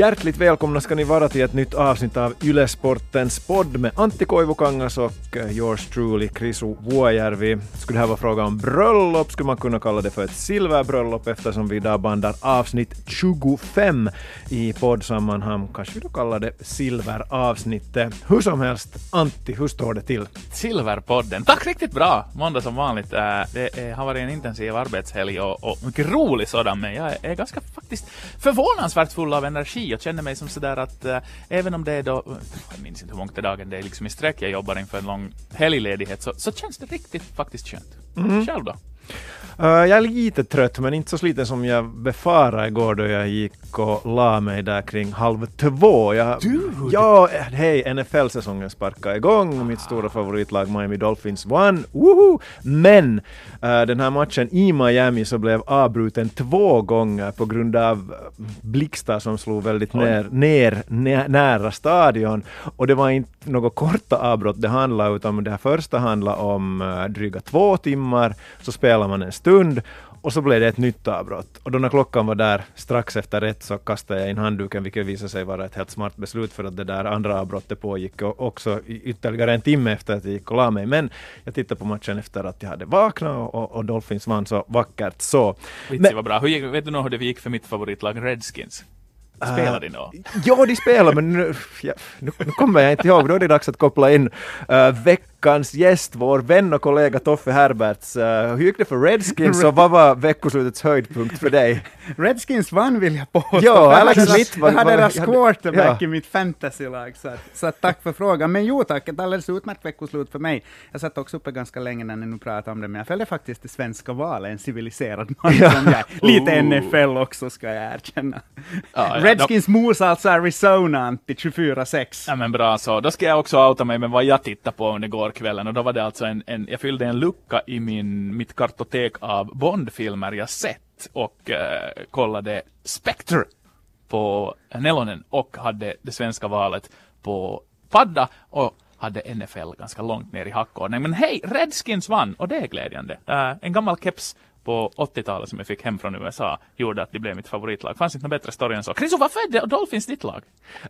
Hjärtligt välkomna ska ni vara till ett nytt avsnitt av Ylesportens podd med Antti Koivukangas och yours truly Krisu Vuojärvi. Skulle det här vara fråga om bröllop skulle man kunna kalla det för ett silverbröllop eftersom vi idag bandar avsnitt 25 i poddsammanhang. Kanske vi då kallar det silveravsnittet. Hur som helst, Antti, hur står det till? Silverpodden. Tack riktigt bra! Måndag som vanligt. Äh, det har varit en intensiv arbetshelg och, och mycket rolig sådan, men jag är ganska faktiskt förvånansvärt full av energi och känner mig som sådär att äh, även om det är då, jag minns inte hur många dagar det är liksom i sträck jag jobbar inför en lång helgledighet, så, så känns det riktigt faktiskt skönt. Mm. Själv då? Uh, jag är lite trött, men inte så sliten som jag befarade igår då jag gick och la mig där kring halv två. Jag, Dude. Ja, hej, NFL-säsongen sparkar igång. Mitt stora favoritlag Miami Dolphins vann. Woho! Men uh, den här matchen i Miami så blev avbruten två gånger på grund av blixtar som slog väldigt ner, ner, ner, nära stadion. Och det var inte något korta avbrott det handlade utan det här första handlade om uh, dryga två timmar. Så spelar man en stund och så blev det ett nytt avbrott. Och då när klockan var där strax efter ett så kastade jag in handduken, vilket visade sig vara ett helt smart beslut för att det där andra avbrottet pågick och också ytterligare en timme efter att jag gick och la mig. Men jag tittade på matchen efter att jag hade vaknat och, och Dolphins vann så vackert så. Vitsi var bra. Hur gick, vet du nog hur det gick för mitt favoritlag Redskins? Spelade de då? Ja, de spelar, men nu, ja, nu, nu kommer jag inte ihåg. Då är det dags att koppla in uh, veckans gäst, vår vän och kollega Toffe Herberts. Uh, hur gick det för Redskins och vad var veckoslutets höjdpunkt för dig? Redskins vann vill jag påstå. Ja, jag Alex Smith var- jag hade deras quarterback ja. i mitt fantasylag, så, att, så att tack för frågan. Men jo tack, ett alldeles utmärkt veckoslut för mig. Jag satt också uppe ganska länge när ni nu pratade om det, men jag följde faktiskt det svenska valet, en civiliserad man som jag. Lite. NFL också, ska jag erkänna. Ja, ja, Redskins mos alltså Arizona, Antti, 24-6. Ja men bra så. Då ska jag också outa mig med vad jag tittade på under gårkvällen och då var det alltså en, en jag fyllde en lucka i min, mitt kartotek av Bondfilmer jag sett och eh, kollade Spectre på Nelonen och hade det svenska valet på padda och hade NFL ganska långt ner i hackordning. Men hej, Redskins vann och det är glädjande. Uh, en gammal keps på 80-talet som jag fick hem från USA gjorde att det blev mitt favoritlag. Fanns inte någon bättre story än så. Chriso, varför är det Dolphins ditt lag?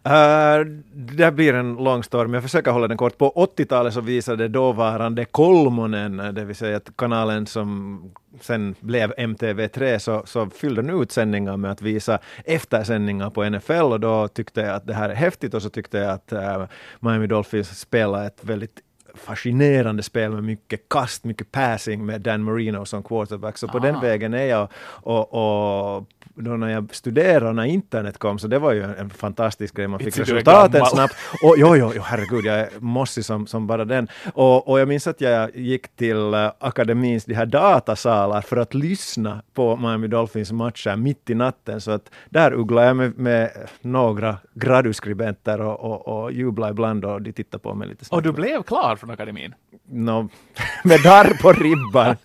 Uh, det blir en lång story, men jag försöker hålla den kort. På 80-talet så visade dåvarande Kolmonen, eh, det vill säga att kanalen som sen blev MTV3, så, så fyllde den ut sändningar med att visa eftersändningar på NFL och då tyckte jag att det här är häftigt och så tyckte jag att uh, Miami Dolphins spelar ett väldigt fascinerande spel med mycket kast, mycket passing med Dan Marino som quarterback. Så på Ah. den vägen är jag. Och, och då när jag studerade när internet kom, så det var ju en, fantastisk grej. Man fick är resultaten snabbt. Och jo, jo, jo, herregud, jag är mossig som, som bara den. Och, och jag minns att jag gick till uh, akademins de här datasalar för att lyssna på Miami Dolphins matcher mitt i natten. Så att där ugglade jag med, med några graduskribenter och, och, och jublade ibland och de tittade på mig lite snabbt. Och du blev klar från akademin? Nå, med darr på ribban.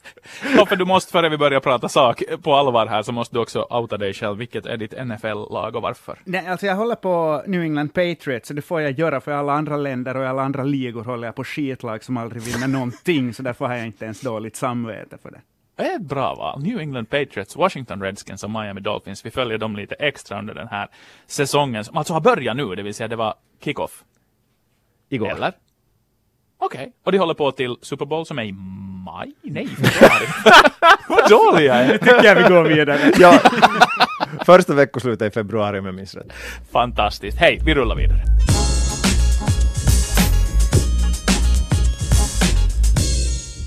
Ja, för du måste, före vi börjar prata sak på allvar här, så måste du också outa dig själv. Vilket är ditt NFL-lag och varför? Nej, alltså jag håller på New England Patriots, så det får jag göra för i alla andra länder och i alla andra ligor håller jag på skitlag som aldrig vinner någonting, så därför har jag inte ens dåligt samvete för det. Det är ett bra val. New England Patriots, Washington Redskins och Miami Dolphins. Vi följer dem lite extra under den här säsongen, som alltså har börjat nu, det vill säga det var kickoff. Igår. Eller? Okej. Och de håller på till Super Bowl som är i maj? Nej, februari. Vad dålig jag är. Tycker jag vi går vidare. Ja, första veckoslutet i februari om jag minns rätt. Fantastiskt. Hej, vi rullar vidare.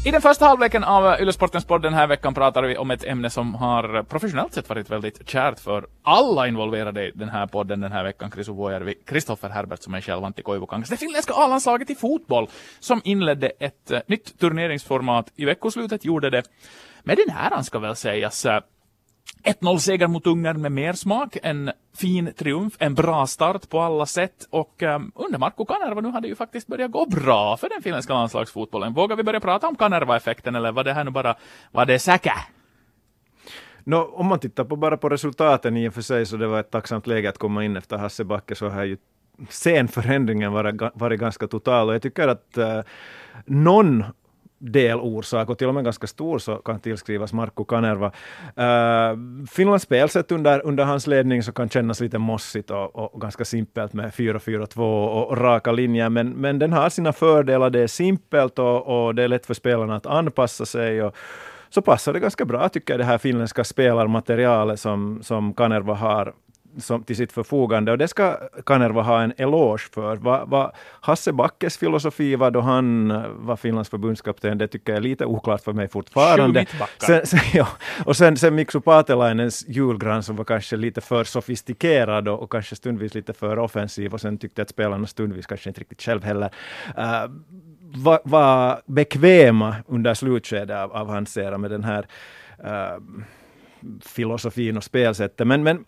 I den första halvleken av Yllesportens podd den här veckan pratar vi om ett ämne som har professionellt sett varit väldigt kärt för alla involverade i den här podden den här veckan. Chris Vuojärvi, Kristoffer Herbert som är själv Antti Koivukangas. Det finländska A-landslaget i fotboll som inledde ett eh, nytt turneringsformat i veckoslutet, gjorde det med den här ska väl sägas 1-0-seger mot Ungern med mer smak, en fin triumf, en bra start på alla sätt och um, under Marko Kanerva nu hade ju faktiskt börjat gå bra för den finländska landslagsfotbollen. Vågar vi börja prata om Kanerva-effekten eller var det här nu bara, var det säkert? Nå, om man tittar på bara på resultaten i och för sig så det var ett tacksamt läge att komma in efter Hasse Backe så har ju sen förändringen varit, varit ganska total och jag tycker att uh, någon delorsak och till och med ganska stor så kan tillskrivas Markku Kanerva. Uh, Finlands spelsätt under, under hans ledning så kan kännas lite mossigt och, och ganska simpelt med 4-4-2 och, och, raka linjer, men, men den har sina fördelar. Det är simpelt och, och det är lätt för spelarna att anpassa sig. Och, så passar det ganska bra tycker jag det här finländska spelarmaterialet som, som Kanerva har som, till sitt förfogande och det ska Kanerva ha en eloge för. Vad va Hasse Backes filosofi var då han var Finlands förbundskapten, det tycker jag är lite oklart för mig fortfarande. Sen, sen, ja, och sen, sen Miksu Paatelainens julgran som var kanske lite för sofistikerad och, och, kanske stundvis lite för offensiv och sen tyckte jag att spelarna stundvis kanske inte riktigt själv heller uh, var, var bekväma under slutskedet av, av hans era med den här uh, filosofin och spelsättet. Men, men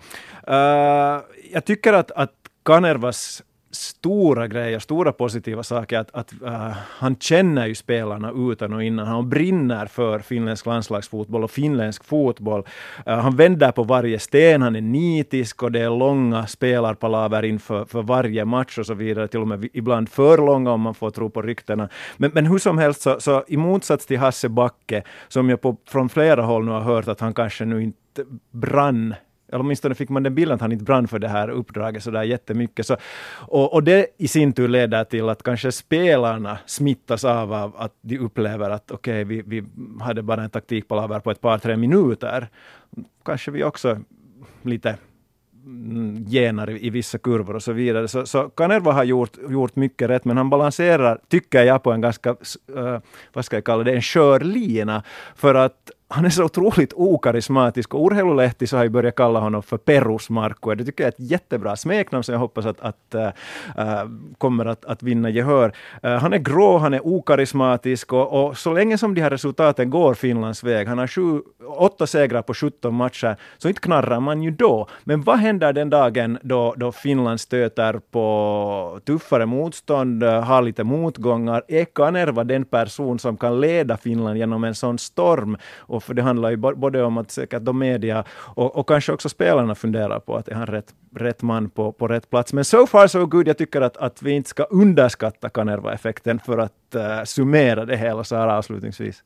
äh, uh, jag tycker att, att Kanervas stora grejer, stora positiva saker, att, att uh, han känner ju spelarna utan och innan. Han brinner för finländsk landslagsfotboll och finländsk fotboll. Uh, han vänder på varje sten, han är nitisk och det är långa spelarpalaver inför för varje match och så vidare, till och med ibland för långa om man får tro på ryktena. Men, men hur som helst, så, så i motsats till Hasse Backe, som jag på, från flera håll nu har hört att han kanske nu inte brann eller åtminstone fick man den bilden att han inte brann för det här uppdraget sådär jättemycket. Så, och, och det i sin tur leder till att kanske spelarna smittas av, av att de upplever att okej, okay, vi, vi hade bara en taktikpalaver på ett par, tre minuter. Kanske vi också lite mm, genar i, i vissa kurvor och så vidare. Så, så Kanerva har gjort, gjort mycket rätt, men han balanserar, tycker jag, på en ganska, uh, vad ska jag kalla det, en skör lina. För att han är så otroligt okarismatisk och Urheilulehti så har ju börjat kalla honom för Perusmarkku. Det tycker jag är ett jättebra smeknamn som jag hoppas att, att äh, äh, kommer att, att vinna gehör. Äh, han är grå, han är okarismatisk och, och, så länge som de här resultaten går Finlands väg, han har sju, åtta segrar på 17 matcher, så inte knarrar man ju då. Men vad händer den dagen då, då Finland stöter på tuffare motstånd, har lite motgångar? Är Kanerva den person som kan leda Finland genom en sån storm? Och för det handlar ju både om att säkert de media och, och kanske också spelarna funderar på att är han rätt, rätt man på, på rätt plats. Men so far so good. Jag tycker att, att vi inte ska underskatta Kanerva-effekten för att uh, summera det hela så här avslutningsvis.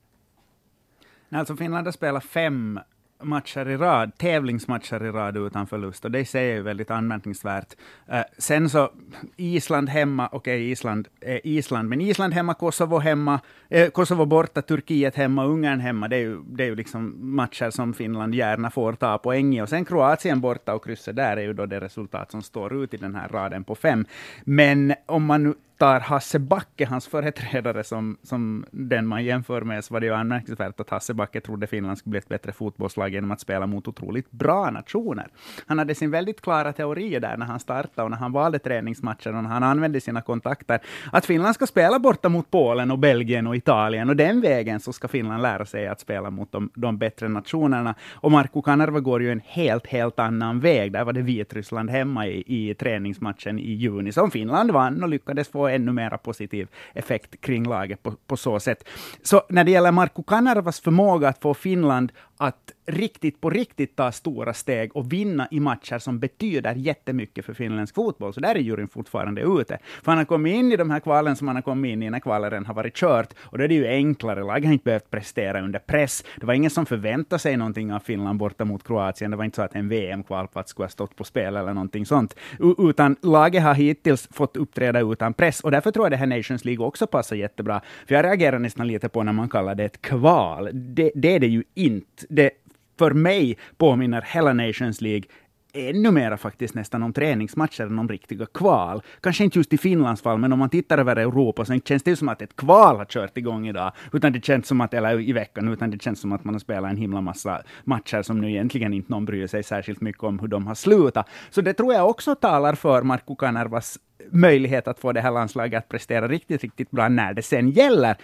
Alltså Finland har spelat fem matcher i rad, tävlingsmatcher i rad utan förlust, och det ser ju väldigt anmärkningsvärt. Uh, sen så, Island hemma, okej, okay, Island är Island, men Island hemma, Kosovo hemma, eh, Kosovo borta, Turkiet hemma, Ungern hemma, det är, ju, det är ju liksom matcher som Finland gärna får ta poäng i. Och sen Kroatien borta och krysset där är ju då det resultat som står ut i den här raden på fem. Men om man nu tar Hasse Backe, hans företrädare, som, som den man jämför med, så var det ju anmärkningsvärt att Hasse Backe trodde Finland skulle bli ett bättre fotbollslag genom att spela mot otroligt bra nationer. Han hade sin väldigt klara teori där när han startade och när han valde träningsmatcher och när han använde sina kontakter, att Finland ska spela borta mot Polen och Belgien och Italien och den vägen så ska Finland lära sig att spela mot de, de bättre nationerna. Och Marko Kanerva går ju en helt, helt annan väg. Där var det Vitryssland hemma i, i träningsmatchen i juni, som Finland vann och lyckades få ännu mera positiv effekt kring laget på, på så sätt. Så när det gäller Markku Kanervas förmåga att få Finland att riktigt på riktigt ta stora steg och vinna i matcher som betyder jättemycket för finländsk fotboll, så där är juryn fortfarande ute. För han har kommit in i de här kvalen som han har kommit in i när kvalen har varit kört, och då är det ju enklare. Laget har inte behövt prestera under press. Det var ingen som förväntade sig någonting av Finland borta mot Kroatien. Det var inte så att en VM-kvalplats skulle ha stått på spel eller någonting sånt, utan laget har hittills fått uppträda utan press, och därför tror jag det här Nations League också passar jättebra. För jag reagerar nästan lite på när man kallar det ett kval. Det, det är det ju inte det för mig påminner hela Nations League ännu mera faktiskt nästan om träningsmatcher än om riktiga kval. Kanske inte just i Finlands fall, men om man tittar över Europa så känns det som att ett kval har kört igång idag, utan det känns som att, eller i veckan, utan det känns som att man har spelat en himla massa matcher som nu egentligen inte någon bryr sig särskilt mycket om hur de har slutat. Så det tror jag också talar för Markku Kanervas möjlighet att få det här landslaget att prestera riktigt, riktigt bra när det sen gäller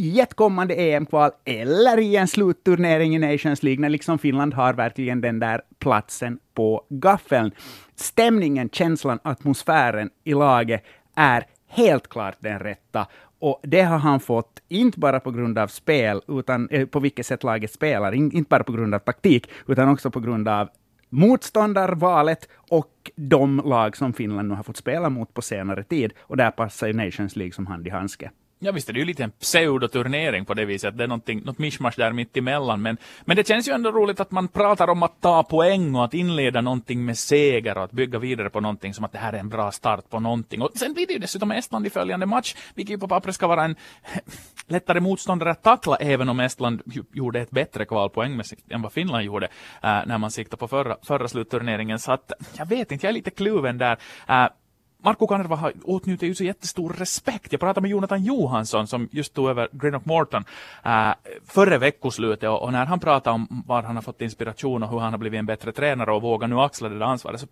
i ett kommande EM-kval eller i en slutturnering i Nations League, när liksom Finland har verkligen den där platsen på gaffeln. Stämningen, känslan, atmosfären i laget är helt klart den rätta. Och det har han fått, inte bara på grund av spel, utan eh, på vilket sätt laget spelar, In, inte bara på grund av taktik, utan också på grund av motståndarvalet och de lag som Finland nu har fått spela mot på senare tid. Och där passar ju Nations League som hand i handske. Ja visst är det ju lite en pseudoturnering på det viset. Det är något mischmasch där mitt emellan. Men, men det känns ju ändå roligt att man pratar om att ta poäng och att inleda någonting med seger och att bygga vidare på någonting som att det här är en bra start på någonting. Och sen blir det ju dessutom Estland i följande match, vilket ju på pappret ska vara en lättare motståndare att tackla, även om Estland gjorde ett bättre kval poängmässigt än vad Finland gjorde äh, när man siktade på förra, förra slutturneringen. Så att jag vet inte, jag är lite kluven där. Äh, Marko Kanerva har åtnjutit ju så jättestor respekt. Jag pratade med Jonathan Johansson som just tog över Greenock Morton äh, före veckoslutet och, och, när han pratade om var han har fått inspiration och hur han har blivit en bättre tränare och vågar nu axla det där ansvaret så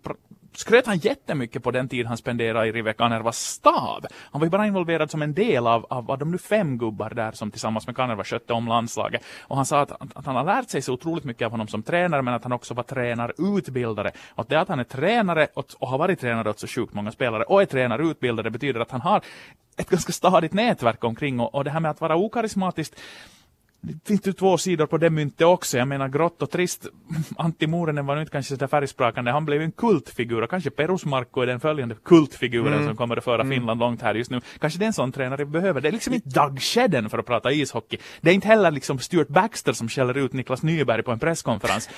skröt han jättemycket på den tid han spenderade i Rive Kanervas stab. Han var ju bara involverad som en del av, av, av de nu fem gubbar där som tillsammans med Kanerva skötte om landslaget. Och han sa att, att han har lärt sig så otroligt mycket av honom som tränare men att han också var tränarutbildare. Och att det att han är tränare och, och har varit tränare åt så sjukt många spelare och är tränarutbildare betyder att han har ett ganska stadigt nätverk omkring och, och det här med att vara okarismatiskt det finns ju två sidor på det myntet också. Jag menar grått och trist. Antti Moorinen var nu inte kanske så färgsprakande. Han blev en kultfigur och kanske Perus Markko är den följande kultfiguren mm. som kommer att föra mm. Finland långt här just nu. Kanske det är en sån tränare vi behöver. Det är liksom inte Doug Shedden för att prata ishockey. Det är inte heller liksom Stuart Baxter som skäller ut Niklas Nyberg på en presskonferens.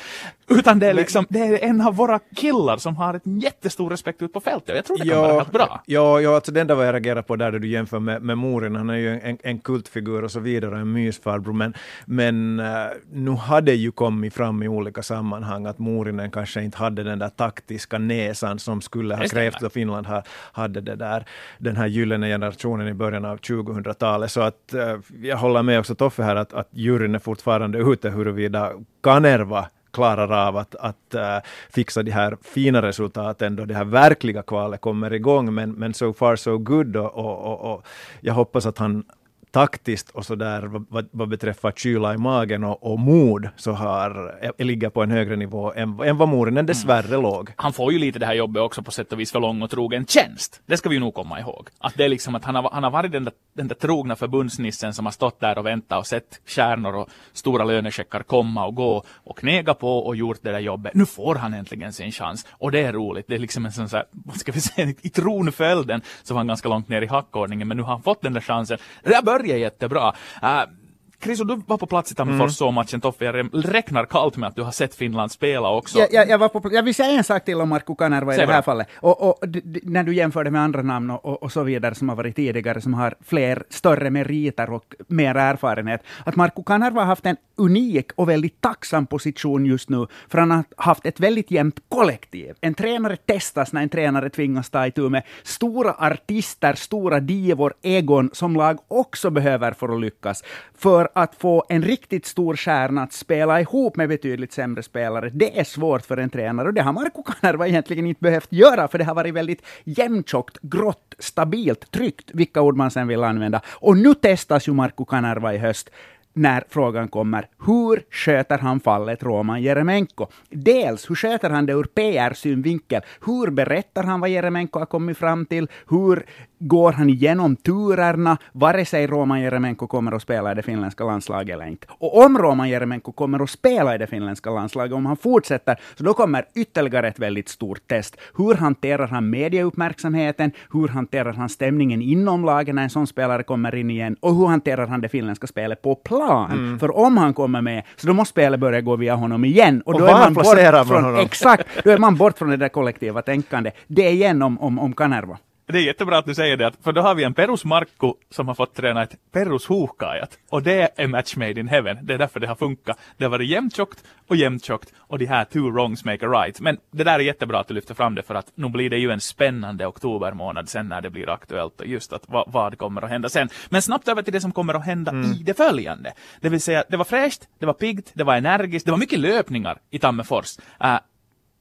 Utan det är liksom, det är en av våra killar som har ett jättestor respekt ut på fältet. Jag tror det kan ja, vara helt bra. Ja, ja alltså det enda vad jag reagerar på där, där du jämför med, med Morin, han är ju en, en kultfigur och så vidare, en mysfarbror. Men men, men uh, nu hade ju kommit fram i olika sammanhang att Morinen kanske inte hade den där taktiska näsan som skulle ha krävts och Finland ha, hade det där, den här gyllene generationen i början av 2000-talet. Så att uh, jag håller med också Toffe här att, att juryn är fortfarande ute huruvida Kanerva klarar av att, att uh, fixa de här fina resultaten då det här verkliga kvalet kommer igång. Men, men so far so good och, och, och, och jag hoppas att han taktiskt och så där vad, vad beträffar kyla i magen och, och mod så har, ligger på en högre nivå än, än vad Morinen dessvärre mm. låg. Han får ju lite det här jobbet också på sätt och vis för lång och trogen tjänst. Det ska vi ju nog komma ihåg. Att det är liksom att han har, han har varit den där, den där trogna förbundsnissen som har stått där och väntat och sett stjärnor och stora lönecheckar komma och gå och knega på och gjort det där jobbet. Nu får han äntligen sin chans och det är roligt. Det är liksom en sån så här, vad ska vi säga, i tronföljden så var han ganska långt ner i hackordningen men nu har han fått den där chansen. Det börjar jättebra. Uh, Chris, du var på plats i Tammerfors mm. så matchen Toffe, jag räknar kallt med att du har sett Finland spela också. Jag, jag, jag, var på, jag vill säga en sak till om Markku Kanerva i det här fallet. Och, och när du jämför det med andra namn och, och, och, så vidare som har varit tidigare, som har fler, större meriter och mer erfarenhet, att Markku Kanerva har haft en unik och väldigt tacksam position just nu, för han har haft ett väldigt jämnt kollektiv. En tränare testas när en tränare tvingas ta itu med stora artister, stora divor, egon, som lag också behöver för att lyckas. För att få en riktigt stor stjärna att spela ihop med betydligt sämre spelare, det är svårt för en tränare. Och det har Marko Kanerva egentligen inte behövt göra, för det har varit väldigt jämntjockt, grått, stabilt, tryggt, vilka ord man sen vill använda. Och nu testas ju Marko Kanerva i höst när frågan kommer, hur sköter han fallet Roman Jeremenko? Dels, hur sköter han det ur PR-synvinkel? Hur berättar han vad Jeremenko har kommit fram till? Hur går han igenom turerna, vare sig Roman Jeremenko kommer att spela i det finländska landslaget eller inte. Och om Roman Jeremenko kommer att spela i det finländska landslaget, om han fortsätter, så då kommer ytterligare ett väldigt stort test. Hur hanterar han medieuppmärksamheten? Hur hanterar han stämningen inom laget när en sån spelare kommer in igen? Och hur hanterar han det finländska spelet på plan? Mm. För om han kommer med, så då måste spelet börja gå via honom igen. Och, och då är man bort från, honom? Exakt, då är man bort från det där kollektiva tänkandet. Det är igen om, om, om Kanerva. Det är jättebra att du säger det, för då har vi en Perus Markku som har fått träna ett Perus Huhkajat. Och det är match made in heaven. Det är därför det har funkat. Det har varit jämntjockt och jämntjockt och de här two wrongs make a right. Men det där är jättebra att du lyfter fram det för att nu blir det ju en spännande oktobermånad sen när det blir aktuellt och just att vad, vad kommer att hända sen. Men snabbt över till det som kommer att hända mm. i det följande. Det vill säga, det var fräscht, det var piggt, det var energiskt, det var mycket löpningar i Tammerfors. Uh,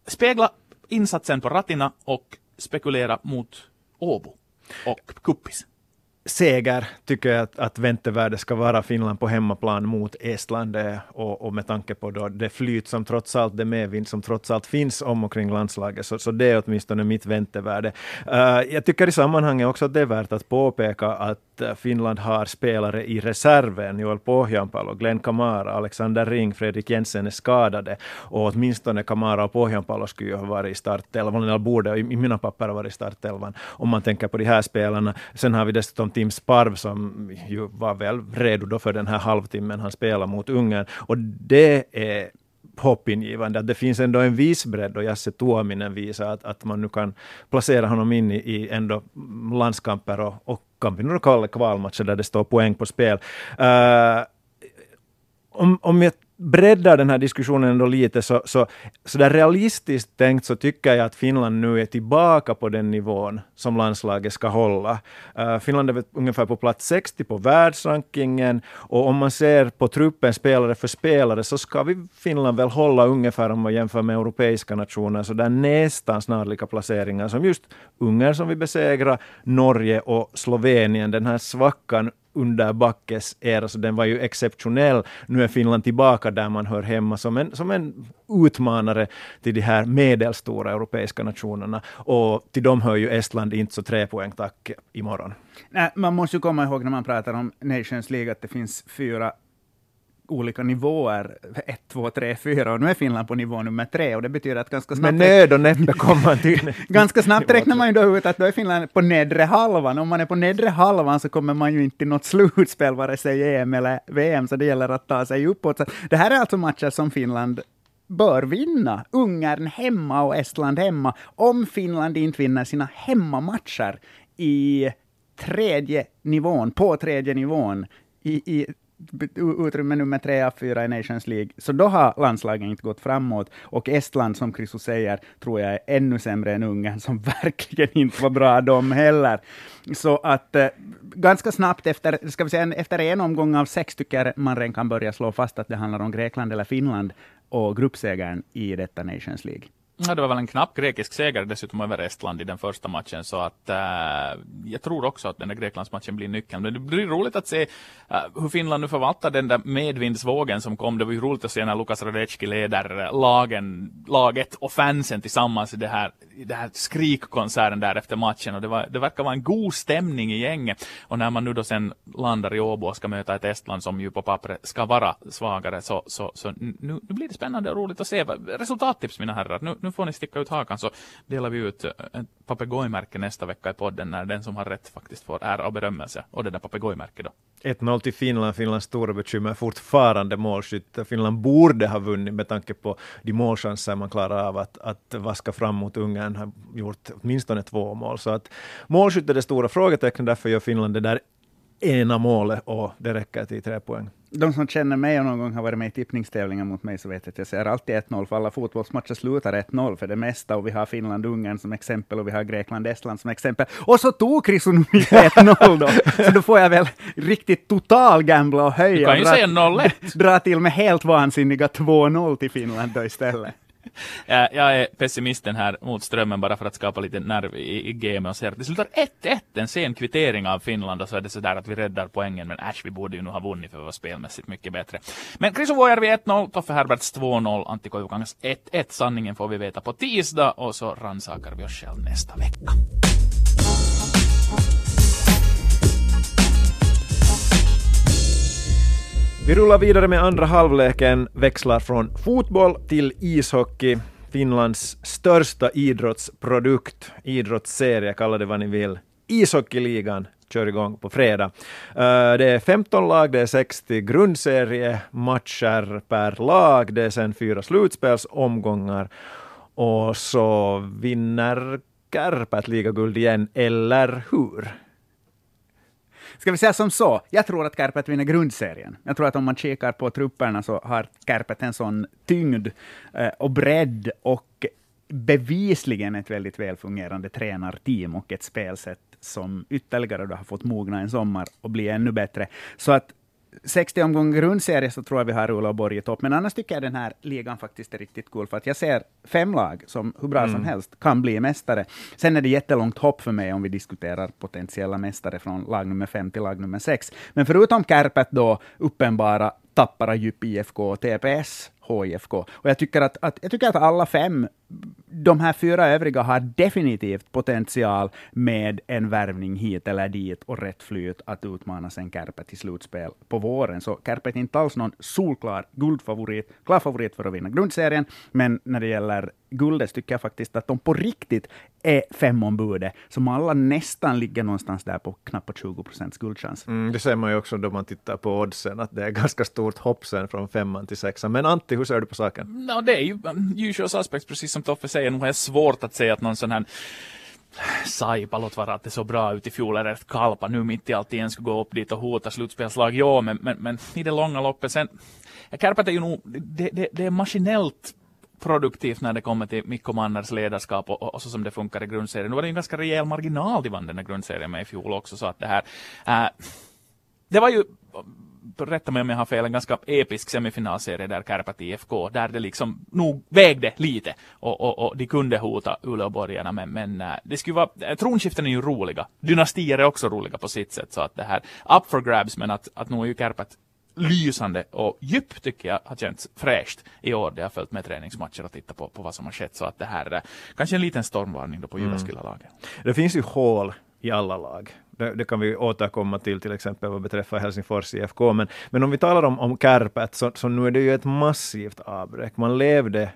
spegla insatsen på Ratina och spekulera mot Åbo och Kuppis seger tycker jag att, att väntevärde ska vara Finland på hemmaplan mot Estland och, och med tanke på då det flyt som trots allt, det medvind som trots allt finns om och kring landslaget, så, så det är åtminstone mitt väntevärde. Uh, jag tycker i sammanhanget också att det är värt att påpeka att eh, Finland har spelare i reserven, Joel Pohjanpalo, Glenn Kamara, Alexander Ring, Fredrik Jensen är skadade och åtminstone Kamara och Pohjanpalo skulle ju ha varit i startelvan, eller borde i mina papper ha varit i startelvan, om man tänker på de här spelarna. Sen har vi dessutom Tim Sparv som ju var väl redo då för den här halvtimmen han spelade mot Ungern. Och det är hoppingivande att det finns ändå en viss bredd och Jasse Tuominen visar att, att man nu kan placera honom in i, i ändå landskamper och, och kampen kalla kvalmatcher där det står poäng på spel. Uh, om, om jag breddar den här diskussionen ändå lite, så, så, så där realistiskt tänkt så tycker jag att Finland nu är tillbaka på den nivån som landslaget ska hålla. Uh, Finland är ungefär på plats 60 på världsrankingen och om man ser på truppen spelare för spelare så ska vi Finland väl hålla ungefär om man jämför med europeiska nationer, så där nästan snarlika placeringar som just Ungern som vi besegrar, Norge och Slovenien. Den här svackan under Backes era, så den var ju exceptionell. Nu är Finland tillbaka där man hör hemma som en, som en utmanare till de här medelstora europeiska nationerna. Och till dem hör ju Estland inte så tre poäng tack imorgon. Nej, man måste ju komma ihåg när man pratar om Nations League att det finns fyra olika nivåer, ett, två, tre, fyra, och nu är Finland på nivå nummer tre, och det betyder att ganska snabbt... Med nöd och näppe kommer man till... ganska snabbt räknar man ju då ut att då är Finland på nedre halvan. Om man är på nedre halvan så kommer man ju inte till något slutspel, vare sig EM eller VM, så det gäller att ta sig uppåt. Så det här är alltså matcher som Finland bör vinna. Ungern hemma och Estland hemma. Om Finland inte vinner sina hemmamatcher i tredje nivån, på tredje nivån, i, i utrymme nummer tre av fyra i Nations League, så då har landslagen inte gått framåt. Och Estland, som Chriso säger, tror jag är ännu sämre än Ungern, som verkligen inte var bra de heller. Så att eh, ganska snabbt efter, ska vi säga, efter en omgång av sex tycker jag man redan kan börja slå fast att det handlar om Grekland eller Finland och gruppsegern i detta Nations League. Ja, det var väl en knapp grekisk seger dessutom över Estland i den första matchen, så att äh, jag tror också att den där Greklandsmatchen blir nyckeln. Men det blir roligt att se äh, hur Finland nu förvaltar den där medvindsvågen som kom. Det var ju roligt att se när Lukas Radecki leder eh, lagen, laget och fansen tillsammans i det här, i det här skrikkonserten där efter matchen. Och det, var, det verkar vara en god stämning i gänget. Och när man nu då sen landar i Åbo och ska möta ett Estland som ju på pappret ska vara svagare, så, så, så nu, nu blir det spännande och roligt att se. Resultattips mina herrar. Nu, nu får ni sticka ut hakan så delar vi ut eh, ett papegojmärke nästa vecka i podden när den som har rätt faktiskt får ära och berömmelse. Och det där papegojmärket då. 1-0 till Finland. Finlands stora bekymmer fortfarande målskytt. Finland borde ha vunnit med tanke på de målchanser man klarar av att, att vaska fram mot Ungern. Har gjort åtminstone två mål. Så att målskytt är det stora frågetecknet. Därför gör Finland det där ena målet och det räcker till tre poäng. De som känner mig och någon gång har varit med i tippningstävlingar mot mig så vet att jag säger alltid 1-0, för alla fotbollsmatcher slutar 1-0 för det mesta, och vi har Finland-Ungern som exempel, och vi har Grekland-Estland som exempel. Och så tog Krisun 1-0 då! Så då får jag väl riktigt total gambla och höja. Du kan ju dra, säga 0-1. Dra till med helt vansinniga 2-0 till Finland då istället. Jag är pessimisten här mot strömmen bara för att skapa lite nerv i, i gamet och säger att det slutar 1-1, en sen kvittering av Finland och så är det sådär att vi räddar poängen men äsch, vi borde ju nu ha vunnit för vi var spelmässigt mycket bättre. Men Chris Vuojärvi 1-0, Toffe Herberts 2-0, Antti Koivukangas 1-1. Sanningen får vi veta på tisdag och så rannsakar vi oss själv nästa vecka. Vi rullar vidare med andra halvleken, växlar från fotboll till ishockey. Finlands största idrottsprodukt, idrottsserie, kalla det vad ni vill. Ishockeyligan kör igång på fredag. Eh, det är 15 lag, det är 60 grundseriematcher per lag, det är sen fyra slutspelsomgångar och så vinner Kärpät ligaguld igen, eller hur? Ska vi säga som så, jag tror att Kärpät vinner grundserien. Jag tror att om man kikar på trupperna så har Kärpät en sån tyngd eh, och bredd och bevisligen ett väldigt välfungerande tränarteam och ett spelsätt som ytterligare har fått mogna en sommar och bli ännu bättre. Så att 60 omgångar grundserie så tror jag vi har Ulla och Borg i topp. Men annars tycker jag den här ligan faktiskt är riktigt cool, för att jag ser fem lag som hur bra mm. som helst kan bli mästare. Sen är det jättelångt hopp för mig om vi diskuterar potentiella mästare från lag nummer fem till lag nummer sex. Men förutom Kärpät då uppenbara Tappara, Djup IFK, TPS, HIFK. Och jag tycker att, att, jag tycker att alla fem de här fyra övriga har definitivt potential med en värvning hit eller dit och rätt flyt att utmana sen Kärpät till slutspel på våren. Så Kärpät är inte alls någon solklar guldfavorit, klar favorit för att vinna grundserien, men när det gäller guldet tycker jag faktiskt att de på riktigt är femombudet, som alla nästan ligger någonstans där på knappt 20 procents guldchans. Mm, det ser man ju också då man tittar på oddsen, att det är ganska stort hopp sen från femman till sexan. Men Antti, hur ser du på saken? No, det är ju um, usual suspects, precis som Toffe säger. nog är svårt att säga att någon sån här Saipa, låt vara att det såg bra ut i fjol, eller ett Kalpa nu mitt i allt igen skulle gå upp dit och hota slutspelslag. Ja, men, men, men i det långa loppet sen, Kärpät är ju nog, det, det, det är maskinellt produktivt när det kommer till Mikko Manners ledarskap och, och, så som det funkar i grundserien. Nu var det en ganska rejäl marginal de vann den här grundserien med i fjol också, så att det här, äh, det var ju rätta mig om jag har fel, en ganska episk semifinalserie där Kärpät IFK, där det liksom nog vägde lite och, och, och de kunde hota Uleåborgarna, men, men äh, det skulle vara, tronskiften är ju roliga. Dynastier är också roliga på sitt sätt, så att det här, up for grabs, men att, att nu är ju Kärpät lysande och djup tycker jag har känts fräscht i år. Det har följt med träningsmatcher och tittat på, på vad som har skett. Så att det här är kanske en liten stormvarning då på Jyväskylä-laget. Mm. Det finns ju hål i alla lag. Det, det, kan vi återkomma till, till exempel vad beträffar Helsingfors IFK. Men, men om vi talar om, om Kärpät, så, så nu är det ju ett massivt avbräck. Man levde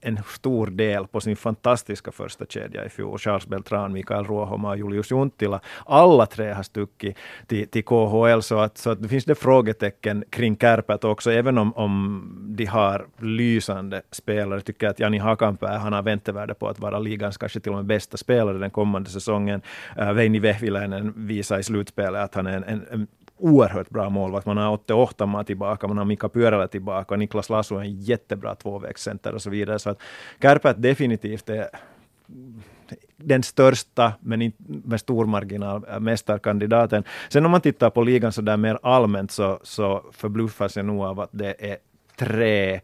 en stor del på sin fantastiska första kedja i fjol. Charles Beltran, Mikael Ruohomaa och Julius Junttila. Alla tre har stuckit till, till KHL, så att, så att det finns det frågetecken kring Kärpät också, även om, om de har lysande spelare. Jag tycker att Jani Hakanpää, han har väntevärde på att vara ligans kanske till och med bästa spelare den kommande säsongen. Uh, Veini Vehviläinen visar i slutspelet att han är en, en, en oerhört bra målvakt. Man har Otte Ohtamaa tillbaka, man har Mika Pyörälä tillbaka, Niklas Lasso är en jättebra tvåvägscenter och så vidare. Så att Kärpät definitivt är den största, men inte med stor marginal, mästarkandidaten. Sen om man tittar på ligan så där mer allmänt så, så förbluffas jag nog av att det är tre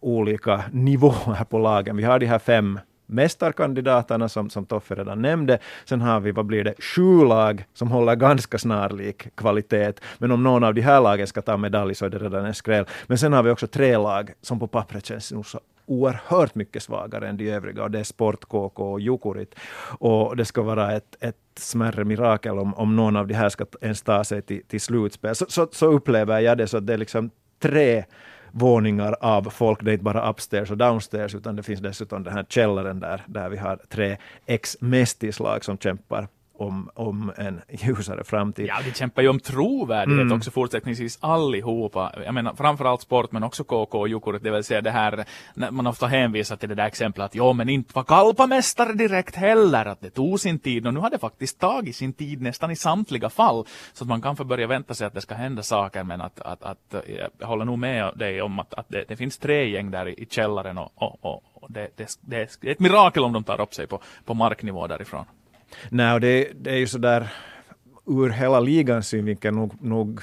olika nivåer på lagen. Vi har de här fem mästarkandidaterna som, som Toffe redan nämnde. Sen har vi, vad blir det, sju lag som håller ganska snarlik kvalitet. Men om någon av de här lagen ska ta medalj så är det redan en skräll. Men sen har vi också tre lag som på pappret känns nog så oerhört mycket svagare än de övriga och det är Sport, KK och Jukurit. Och det ska vara ett, ett smärre mirakel om, om någon av de här ska ens ta sig till, till slutspel. Så, så, så upplever jag det, så att det är liksom tre våningar av folk. Det är inte bara upstairs och downstairs, utan det finns dessutom den här källaren där, där vi har tre ex-mästislag som kämpar om, om en ljusare framtid. Ja, de kämpar ju om trovärdighet mm. också fortsättningsvis allihopa. Jag menar framförallt sport men också KK och Jukurit, det vill säga det här när man ofta hänvisar till det där exemplet att ja men inte var Kalpamästare direkt heller, att det tog sin tid och nu har det faktiskt tagit sin tid nästan i samtliga fall. Så att man kan få börja vänta sig att det ska hända saker men att, att, att jag håller nog med dig om att, att det, det finns tre gäng där i, i källaren och, och, och det, det, det, är ett mirakel om de tar upp sig på, på marknivå därifrån. Nej, och det, det är ju sådär ur hela ligans synvinkel nog, nog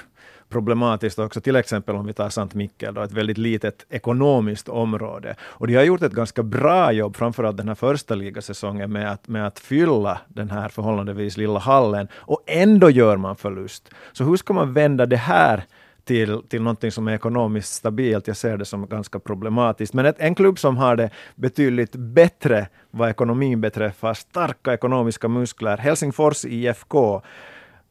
problematiskt också, till exempel om vi tar Sant Mikkel, då, ett väldigt litet ekonomiskt område. Och de har gjort ett ganska bra jobb, framförallt den här första ligasäsongen, med att, med att fylla den här förhållandevis lilla hallen, och ändå gör man förlust. Så hur ska man vända det här till, till någonting som är ekonomiskt stabilt. Jag ser det som ganska problematiskt. Men ett, en klubb som har det betydligt bättre vad ekonomin beträffar, starka ekonomiska muskler, Helsingfors IFK,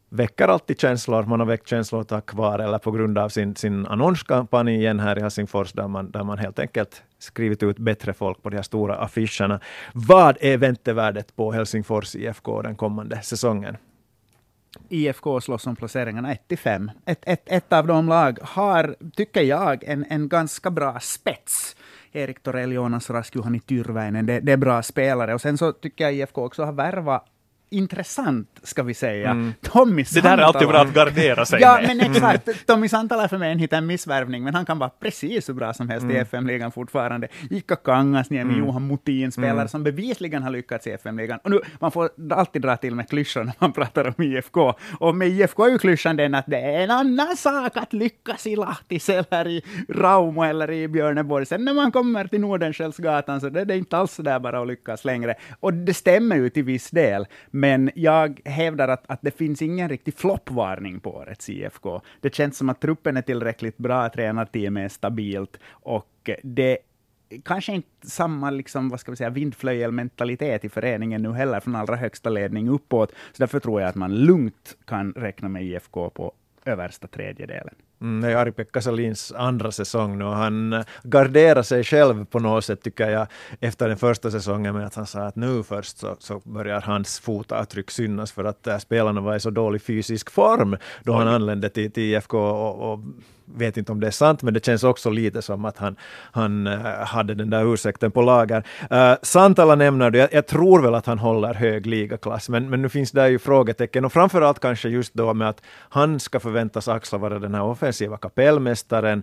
väcker alltid känslor. Man har väckt känslor tack vare eller på grund av sin, sin annonskampanj igen här i Helsingfors, där man, där man helt enkelt skrivit ut bättre folk på de här stora affischerna. Vad är väntevärdet på Helsingfors IFK den kommande säsongen? IFK slåss om placeringarna 1 till 5. Ett, ett, ett av de lag har, tycker jag, en, en ganska bra spets. Erik Torell, Jonas Rask, Juhani Tyrväinen, det, det, är bra spelare. Och sen så tycker jag IFK också har värvat intressant, ska vi säga. Mm. Tommy Santala. Det där är alltid bra att gardera sig Ja, med. men exakt. Tommy Santala är för mig en hitta en missvärvning, men han kan vara precis hur bra som helst mm. i FM-ligan fortfarande. Ika Kangasniemi, mm. Johan Mutin, spelare mm. som bevisligen har lyckats i FM-ligan. Och nu, man får alltid dra till med klyschor när man pratar om IFK. Och med IFK är ju klyschan den att det är en annan sak att lyckas i Lahtis eller i Raumo eller i Björneborg. Sen när man kommer till Nordenskiöldsgatan så det, det är inte alls så där bara att lyckas längre. Och det stämmer ju till viss del. Men jag hävdar att, att det finns ingen riktig floppvarning på årets IFK. Det känns som att truppen är tillräckligt bra, tränarteamet är stabilt och det kanske inte samma liksom, vad ska vi säga, vindflöjelmentalitet i föreningen nu heller från allra högsta ledning uppåt. Så därför tror jag att man lugnt kan räkna med IFK på översta tredjedelen. Mm, det är Ari-Pekka Salins andra säsong nu och han garderar sig själv på något sätt tycker jag efter den första säsongen med att han sa att nu först så, så börjar hans fotavtryck synas för att äh, spelarna var i så dålig fysisk form då han anlände till, till IFK och, och vet inte om det är sant, men det känns också lite som att han, han eh, hade den där ursäkten på lager. Uh, Santala nämner du, jag, jag, tror väl att han håller hög ligaklass, men, men nu finns det ju frågetecken och framförallt kanske just då med att han ska förväntas axla vara den här offensiva kapellmästaren.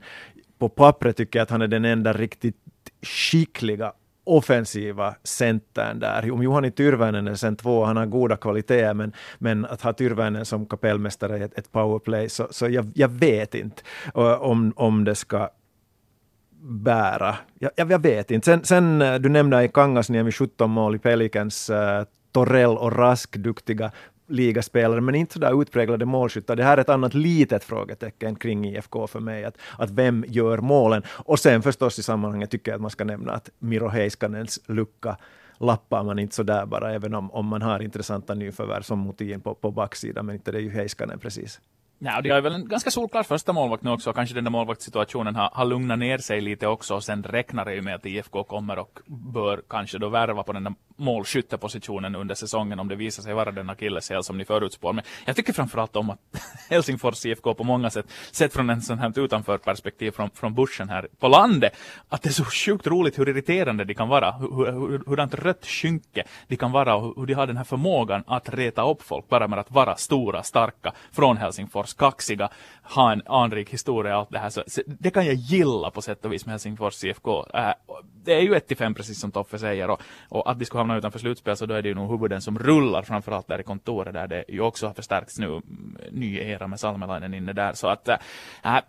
På pappret tycker jag att han är den enda riktigt skickliga offensiva centern där. Om Juhani Tyrväinen är sen två, han har goda kvaliteter, men, men att ha Tyrväinen som kapellmästare i ett, ett powerplay, så, så jag, jag vet inte eh, om, om det ska bära. Jag, jag, vet inte. Sen, sen eh, du nämnde i Kangasniemi 17 mål i Pelicans, eh, uh, Torell och Rask, duktiga ligaspelare, men inte sådär utpräglade målskyttar. Det här är ett annat litet frågetecken kring IFK för mig, att, att vem gör målen? Och sen förstås i sammanhanget tycker jag att man ska nämna att Miro Heiskanens lucka lappar man inte sådär bara, även om, om man har intressanta nyförvärv som Motin på, på backsidan, men inte det är ju Heiskanen precis. Ja, det är väl en ganska solklar första målvakt nu också. Kanske den där målvaktssituationen har, har lugnat ner sig lite också. Och sen räknar det ju med att IFK kommer och bör kanske då värva på den där målskyttepositionen under säsongen om det visar sig vara den akilleshäl som ni förutspår. Men jag tycker framförallt om att Helsingfors IFK på många sätt, sett från en sån här utanför perspektiv från, från bussen här på landet, att det är så sjukt roligt hur irriterande de kan vara. Hur, hur, hurdant rött skynke de kan vara och hur de har den här förmågan att reta upp folk bara med att vara stora, starka från Helsingfors, kaxiga, ha en anrik historia och allt det här. Så, så det kan jag gilla på sätt och vis med Helsingfors IFK. Äh, det är ju 1 5 precis som Toffe säger och, och att de skulle hamna utanför slutspel så då är det ju nog huvuden som rullar framförallt där i kontoret där det ju också har förstärkts nu ny era med Salmelainen inne där så att äh,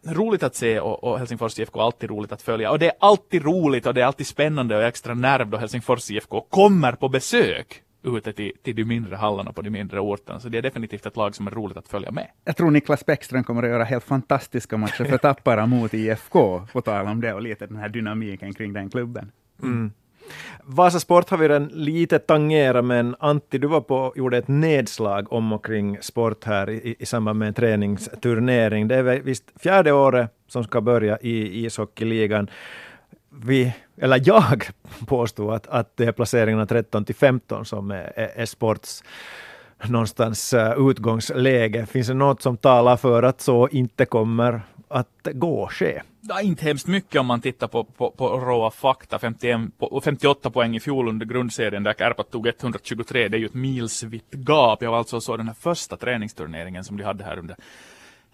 roligt att se och, och Helsingfors IFK alltid roligt att följa och det är alltid roligt och det är alltid spännande och extra nerv då Helsingfors IFK kommer på besök ute till, till de mindre hallarna på de mindre orterna. Så det är definitivt ett lag som är roligt att följa med. Jag tror Niklas Bäckström kommer att göra helt fantastiska matcher för Tappara mot IFK, på tal om det och lite den här dynamiken kring den klubben. Mm. Vasa Sport har vi redan lite tangerat, men Antti, du var på, gjorde ett nedslag om och kring sport här i, i samband med en träningsturnering. Det är visst fjärde året som ska börja i ishockeyligan. Vi, eller jag påstod att, att det är placeringarna 13 till 15 som är, är, är sports någonstans eh, utgångsläge. Finns det något som talar för att så inte kommer att gå ske? Ja, inte hemskt mycket om man tittar på, på, på råa fakta. 51, 58 poäng i fjol under grundserien där Kärpat tog 123. Det är ju ett milsvitt gap. Jag var alltså så den här första träningsturneringen som de hade här under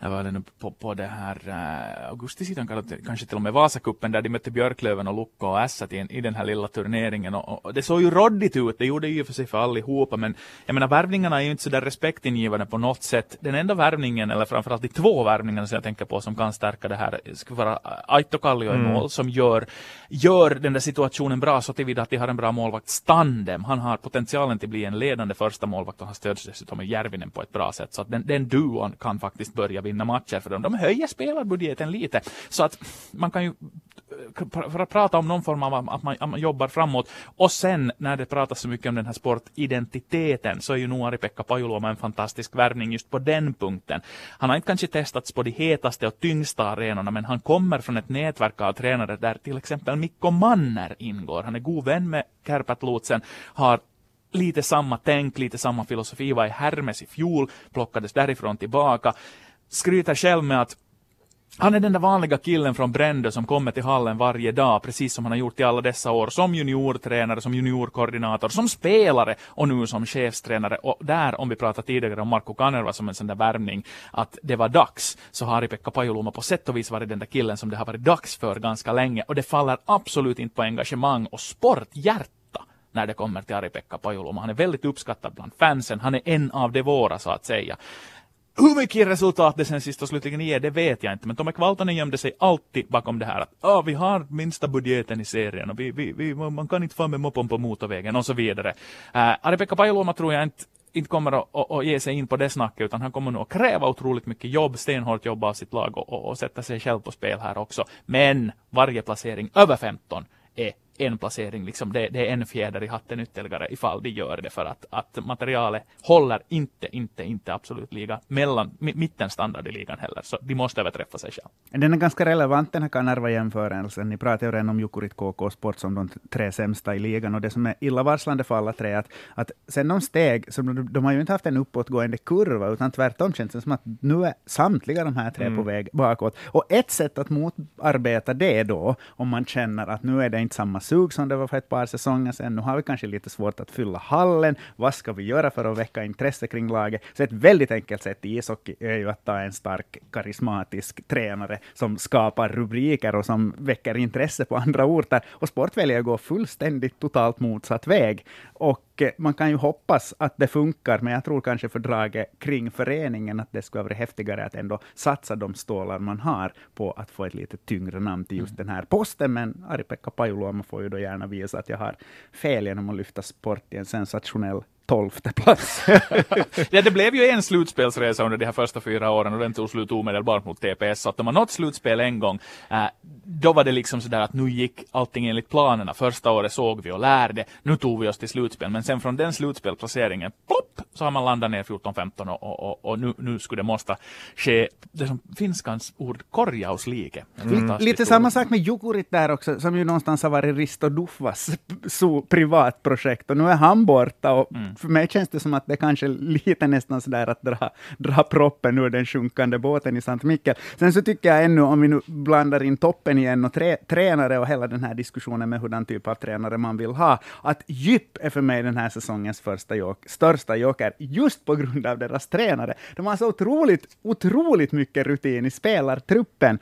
jag var nu på, på det här uh, augustisidan, kanske till och med Vasakuppen där de mötte Björklöven och Lukko och Ässat i, i den här lilla turneringen. Och, och, det såg ju roddigt ut, det gjorde ju för sig för allihopa, men jag menar värvningarna är ju inte så där respektingivande på något sätt. Den enda värvningen, eller framförallt de två värvningarna som jag tänker på som kan stärka det här, skulle vara Aito Kallio mm. i mål, som gör, gör den där situationen bra så tillvida att de har en bra målvakt. Standem, han har potentialen till att bli en ledande första målvakt och han stöds dessutom med Järvinen på ett bra sätt. Så att den, den duon kan faktiskt börja vinna matcher för dem. De höjer spelarbudgeten lite. Så att man kan ju eh, för att prata om någon form av att man, att man, jobbar framåt. Och sen när det pratas så mycket om den här sportidentiteten så är ju nog Ari-Pekka Pajuluoma en fantastisk värvning just på den punkten. Han har inte kanske testats på de hetaste och tyngsta arenorna men han kommer från ett nätverk av tränare där till exempel Mikko Manner ingår. Han är god vän med Kärpät Lotsen, har lite samma tänk, lite samma filosofi, var i Hermes i fjol, plockades därifrån tillbaka skryter själv med att han är den där vanliga killen från Brändö som kommer till hallen varje dag, precis som han har gjort i alla dessa år, som juniortränare, som juniorkoordinator, som spelare och nu som chefstränare. Och där, om vi pratade tidigare om Marco Kanerva som en sån där värvning, att det var dags, så har Ari-Pekka Pajuloma på sätt och vis varit den där killen som det har varit dags för ganska länge. Och det faller absolut inte på engagemang och sporthjärta när det kommer till Ari-Pekka Pajuloma. Han är väldigt uppskattad bland fansen, han är en av de våra så att säga. Hur mycket resultat det sen sist och slutligen ger, det vet jag inte. Men Tomek Valtonen gömde sig alltid bakom det här att ah, vi har minsta budgeten i serien och vi, vi, vi, man kan inte få med moppen på motorvägen och så vidare. Eh, uh, Ari-Pekka Pajuloma tror jag inte inte kommer att, att, att, ge sig in på det snacket utan han kommer nog att kräva otroligt mycket jobb, stenhårt jobb av sitt lag och, och, och sätta sig själv på spel här också. Men varje placering över 15 är en placering, liksom det, det, är en fjäder i hatten ytterligare ifall de gör det för att, att materialet håller inte, inte, inte absolut liga mellan mittenstandard i ligan heller, så de måste överträffa sig själv. Den är ganska relevant den här Kanerva-jämförelsen. Ni pratar ju redan om Jukurit, KK Sport som de tre sämsta i ligan och det som är illavarslande för alla tre är att, att sen de steg, så de, de har ju inte haft en uppåtgående kurva, utan tvärtom känns det som att nu är samtliga de här tre mm. på väg bakåt. Och ett sätt att motarbeta det då, om man känner att nu är det inte samma sug som det var för ett par säsonger sedan. Nu har vi kanske lite svårt att fylla hallen. Vad ska vi göra för att väcka intresse kring laget? Så ett väldigt enkelt sätt i ishockey är ju att ta en stark, karismatisk tränare som skapar rubriker och som väcker intresse på andra orter. Och sport väljer att gå fullständigt totalt motsatt väg. Och man kan ju hoppas att det funkar, men jag tror kanske fördraget kring föreningen, att det skulle vara häftigare att ändå satsa de stålar man har på att få ett lite tyngre namn till just mm. den här posten. Men Ari-Pekka Pajuluoma får ju då gärna visa att jag har fel genom att lyfta sport i en sensationell tolfte plats. ja, det blev ju en slutspelsresa under de här första fyra åren och den tog slut omedelbart mot TPS. Så att om man nått slutspel en gång, äh, då var det liksom sådär att nu gick allting enligt planerna. Första året såg vi och lärde, nu tog vi oss till slutspel. Men sen från den slutspelplaceringen, plopp, så har man landat ner 14-15 och, och, och, och, nu, nu skulle det måste ske, det som finskans ord, korjauslike. Mm. Lite samma sak med Jukurit där också, som ju någonstans har varit Risto Dufvas privatprojekt och nu är han borta och mm för mig känns det som att det kanske är lite nästan sådär att dra, dra proppen ur den sjunkande båten i Sant Mikkel. Sen så tycker jag ännu, om vi nu blandar in toppen igen och trä, tränare och hela den här diskussionen med hurdan typ av tränare man vill ha, att djup är för mig den här säsongens första jok, största joker, just på grund av deras tränare. De har så otroligt, otroligt mycket rutin i spelartruppen.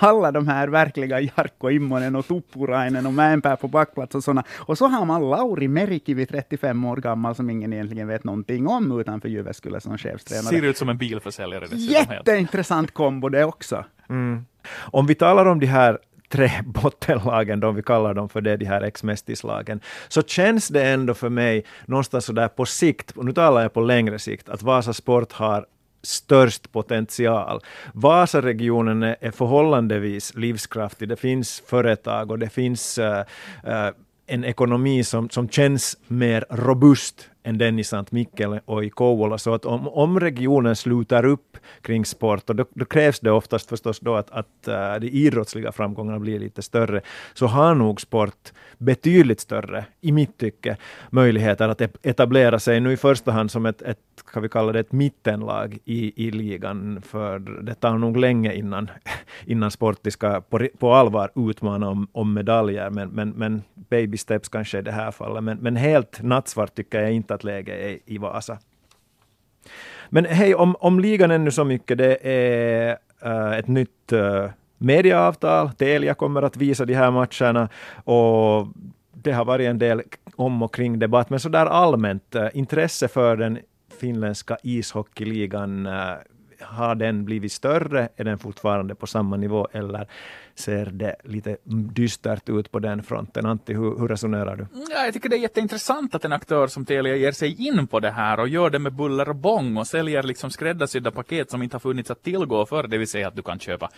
Alla de här verkliga Jarkko Immonen och Tuppurainen och Mäenpää på backplats och sådana. Och så har man Lauri Merikivi, 35 år gammal, som ingen egentligen vet någonting om utanför Jyväskylä som chefstränare. Ser ut som en bilförsäljare. Jätteintressant kombo det också. Mm. Om vi talar om de här tre bottenlagen, de vi kallar dem för det, de här ex-mästislagen, så känns det ändå för mig någonstans sådär på sikt, och nu talar jag på längre sikt, att Vasa Sport har störst potential. Vasaregionen är förhållandevis livskraftig. Det finns företag och det finns uh, uh, en ekonomi som, som känns mer robust än den i Sankt Mikkel och i Kouvola. Så att om, om regionen slutar upp kring sport, och då, då krävs det oftast förstås då att, att uh, de idrottsliga framgångarna blir lite större, så har nog sport betydligt större, i mitt tycke, möjligheter att etablera sig nu i första hand som ett, ett kan vi kalla det ett mittenlag i, i ligan, för det tar nog länge innan, innan Sporti ska på, på allvar utmana om, om medaljer, men, men, men baby steps kanske i det här fallet. Men, men helt nattsvart tycker jag inte att läget är i Vasa. Men hej, om, om ligan ännu så mycket, det är äh, ett nytt äh, mediaavtal. Telia kommer att visa de här matcherna och det har varit en del om och kring debatt, men så där allmänt äh, intresse för den finländska ishockeyligan, har den blivit större? Är den fortfarande på samma nivå eller ser det lite dystert ut på den fronten. Antti, hur, hur resonerar du? Ja, jag tycker det är jätteintressant att en aktör som Telia ger sig in på det här och gör det med buller och bång och säljer liksom skräddarsydda paket som inte har funnits att tillgå förr, det vill säga att du kan köpa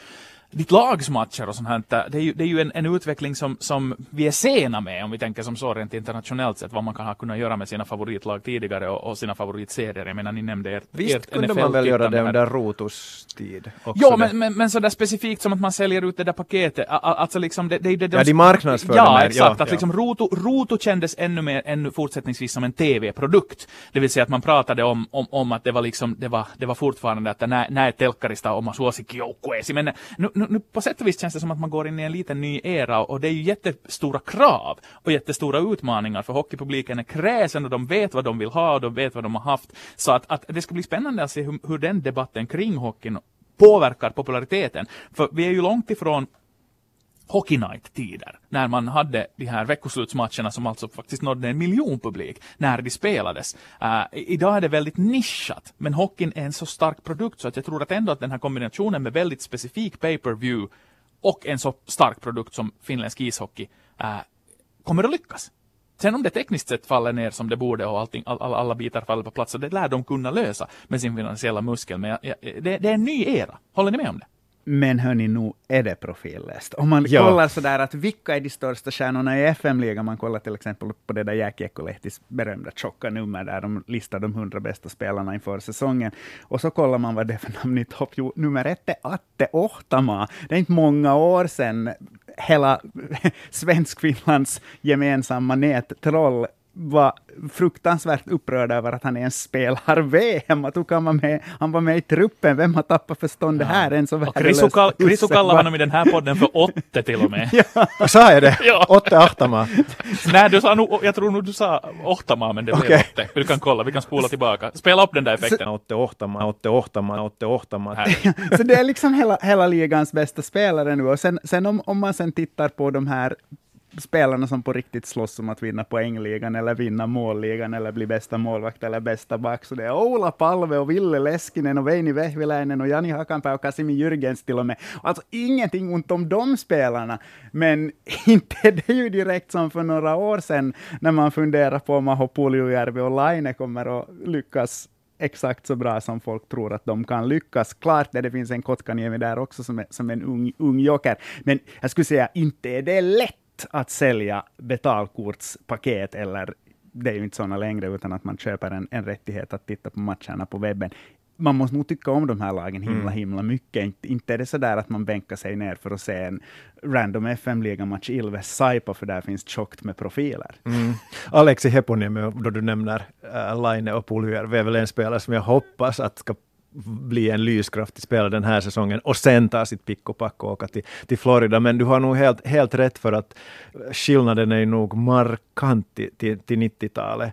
ditt lags matcher och sånt här. Det är ju, det är ju en, en, utveckling som, som vi är sena med om vi tänker som så rent internationellt sett vad man kan ha kunnat göra med sina favoritlag tidigare och, och sina favoritserier. Jag menar ni nämnde ert Visst ert kunde man väl göra det under Rotos tid? Ja, men, men, men sådär specifikt som att man säljer ut det där paketet. Alltså liksom det, det, det, ja, de marknadsför Ja, exakt. Ja, att ja. liksom Roto, Roto kändes ännu mer, ännu fortsättningsvis som en TV-produkt. Det vill säga att man pratade om, om, om att det var liksom, det var, det var fortfarande att när, när telkkarista oma suosikkijoukkueesi. Men nu, nu, nu, på sätt och vis känns det som att man går in i en liten ny era och det är ju jättestora krav och jättestora utmaningar för hockeypubliken är kräsen och de vet vad de vill ha och de vet vad de har haft. Så att, att det ska bli spännande att se hur, hur den debatten kring hockeyn påverkar populariteten. För vi är ju långt ifrån Hockey Night-tider, när man hade de här veckoslutsmatcherna som alltså faktiskt nådde en miljon publik när de spelades. Uh, idag är det väldigt nischat, men hockeyn är en så stark produkt så att jag tror att ändå att den här kombinationen med väldigt specifik pay-per-view och en så stark produkt som finländsk ishockey uh, kommer att lyckas. Sen om det tekniskt sett faller ner som det borde och allting, all, alla bitar faller på plats, så det lär de kunna lösa med sin finansiella muskel. Men jag, jag, det, det, är en ny era. Håller ni med om det? Men hörni, nu är det profillöst. Om man Ja. kollar sådär att vilka är de största stjärnorna i FM-ligan, man kollar till exempel på det där Jack Ekolehtis berömda tjocka nummer där de listar de hundra bästa spelarna inför säsongen. Och så kollar man vad det är för namn i topp. Jo, nummer ett är Atte Ohtama. Det är inte många år sedan hela Svensk-Finlands gemensamma nättroll var fruktansvärt upprörd över att han ens spelar VM. Att hur kan man med, han var med i truppen, vem har tappat förstånd det här? En så värdelös Krisu kall, Krisu kallar va- honom i den här podden för Otte till och med. Sa jag det? Ja. Åtte Ahtama. Nej, du sa nog, jag tror nog du sa Ohtama, men det blev Okej. Otte. Du kan kolla, vi kan spola tillbaka. Spela upp den där effekten. Åtte Ohtama, Åtte Ohtama, Åtte Ohtama. Här. Så det är liksom hela, hela ligans bästa spelare nu. Och sen, sen om, om man sen tittar på de här spelarna som på riktigt slåss om att vinna poängligan eller vinna målligan eller bli bästa målvakt eller bästa back. Så det är Ola Palve och Ville Leskinen och Veini Vehviläinen och Jani Hakanpää och Kasimi Jürgens till och med. Alltså ingenting ont om de spelarna, men inte är det ju direkt som för några år sedan när man funderar på om Aho och Laine kommer att lyckas exakt så bra som folk tror att de kan lyckas. Klart det, det finns en Kotkaniemi där också som, är, som en ung, ung joker, men jag skulle säga inte är det lätt att sälja betalkortspaket eller det är ju inte sådana längre, utan att man köper en, en rättighet att titta på matcherna på webben. Man måste nog tycka om de här lagen himla, himla mycket. Inte, inte är det så där att man bänkar sig ner för att se en random FM-ligamatch Ilves Saipa, för där finns tjockt med profiler. Mm. Alexi Heponiemi, då du nämner äh, Laine och Puljujärvi, är väl en spelare som jag hoppas att ska bli en lyskraftig spelare den här säsongen och sen ta sitt pick och pack och åka till, till Florida. Men du har nog helt, helt rätt för att skillnaden är nog markant till, till, till 90-talet.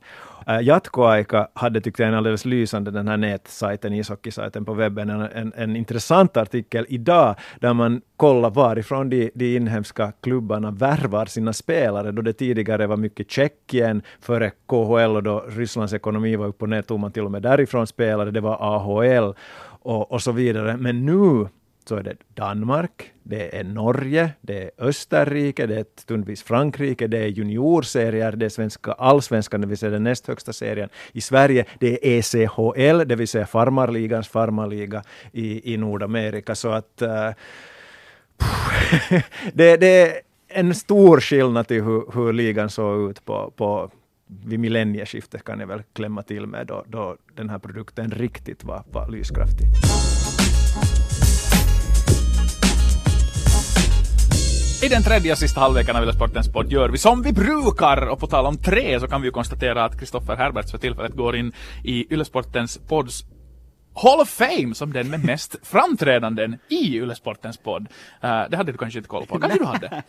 Jatkoaika hade tyckt jag en alldeles lysande den här nätsajten, ishockeysajten på webben, en, en, en intressant artikel idag där man kollar varifrån de, de inhemska klubbarna värvar sina spelare, då det tidigare var mycket Tjeckien, före KHL och då Rysslands ekonomi var upp och ner, tog man till och med därifrån spelare, det var AHL och, och så vidare. Men nu så är det Danmark, det är Norge, det är Österrike, det är stundvis Frankrike, det är juniorserier, det är svenska allsvenskan, det vill säga den näst högsta serien i Sverige, det är ECHL, det vill säga farmarligans farmarliga i, i Nordamerika. Så att uh, det, det är en stor skillnad till hur, hur ligan såg ut på, på vid millennieskiftet kan jag väl klämma till med då, då den här produkten riktigt var, var lyskraftig. I den tredje och sista halvleken av Yle Sportens podd gör vi som vi brukar. Och på tal om tre så kan vi ju konstatera att Kristoffer Herberts för tillfället går in i Yle Sportens podds Hall of Fame som den med mest framträdanden i Yle Sportens podd. Uh, det hade du kanske inte koll på. Kanske du hade?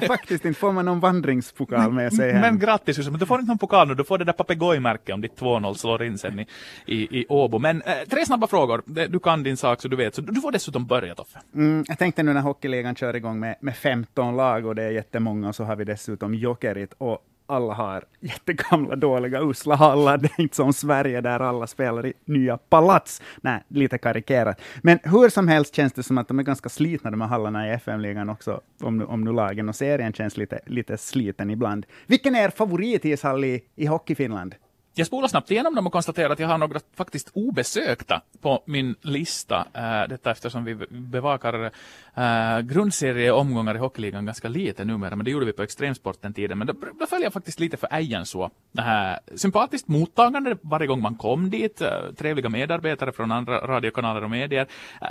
Faktiskt inte får man någon vandringspokal med sig hem. Men grattis men du får inte någon pokal nu, du får det där papegojmärket om ditt 2-0 slår in sen i, i, i Åbo. Men eh, tre snabba frågor, du kan din sak så du vet, så du får dessutom börja Toffe. Mm, jag tänkte nu när hockeyligan kör igång med, med 15 lag och det är jättemånga, och så har vi dessutom Jokerit och alla har jättegamla, dåliga, usla hallar. Det är inte som Sverige där alla spelar i nya palats. Nej, lite karikerat. Men hur som helst känns det som att de är ganska slitna, de här hallarna i FM-ligan också, om nu, om nu lagen och serien känns lite, lite sliten ibland. Vilken är er favoritishall i, i Hockey-Finland? Jag spolar snabbt igenom dem och konstaterar att jag har några faktiskt obesökta på min lista. Eh, detta eftersom vi bevakar eh, grundserieomgångar i Hockeyligan ganska lite numera, men det gjorde vi på Extremsporten tiden. Men då, då följer jag faktiskt lite för Ejenså. så. Eh, sympatiskt mottagande varje gång man kom dit. Trevliga medarbetare från andra radiokanaler och medier.